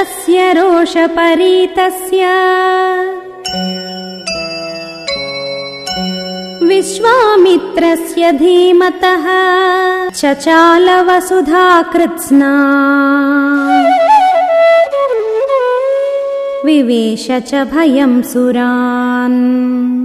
तस्य रोषपरीतस्य। विश्वामित्रस्य धीमतः चचालवसुधा कृत्स्ना विवेश च भयं सुरान्।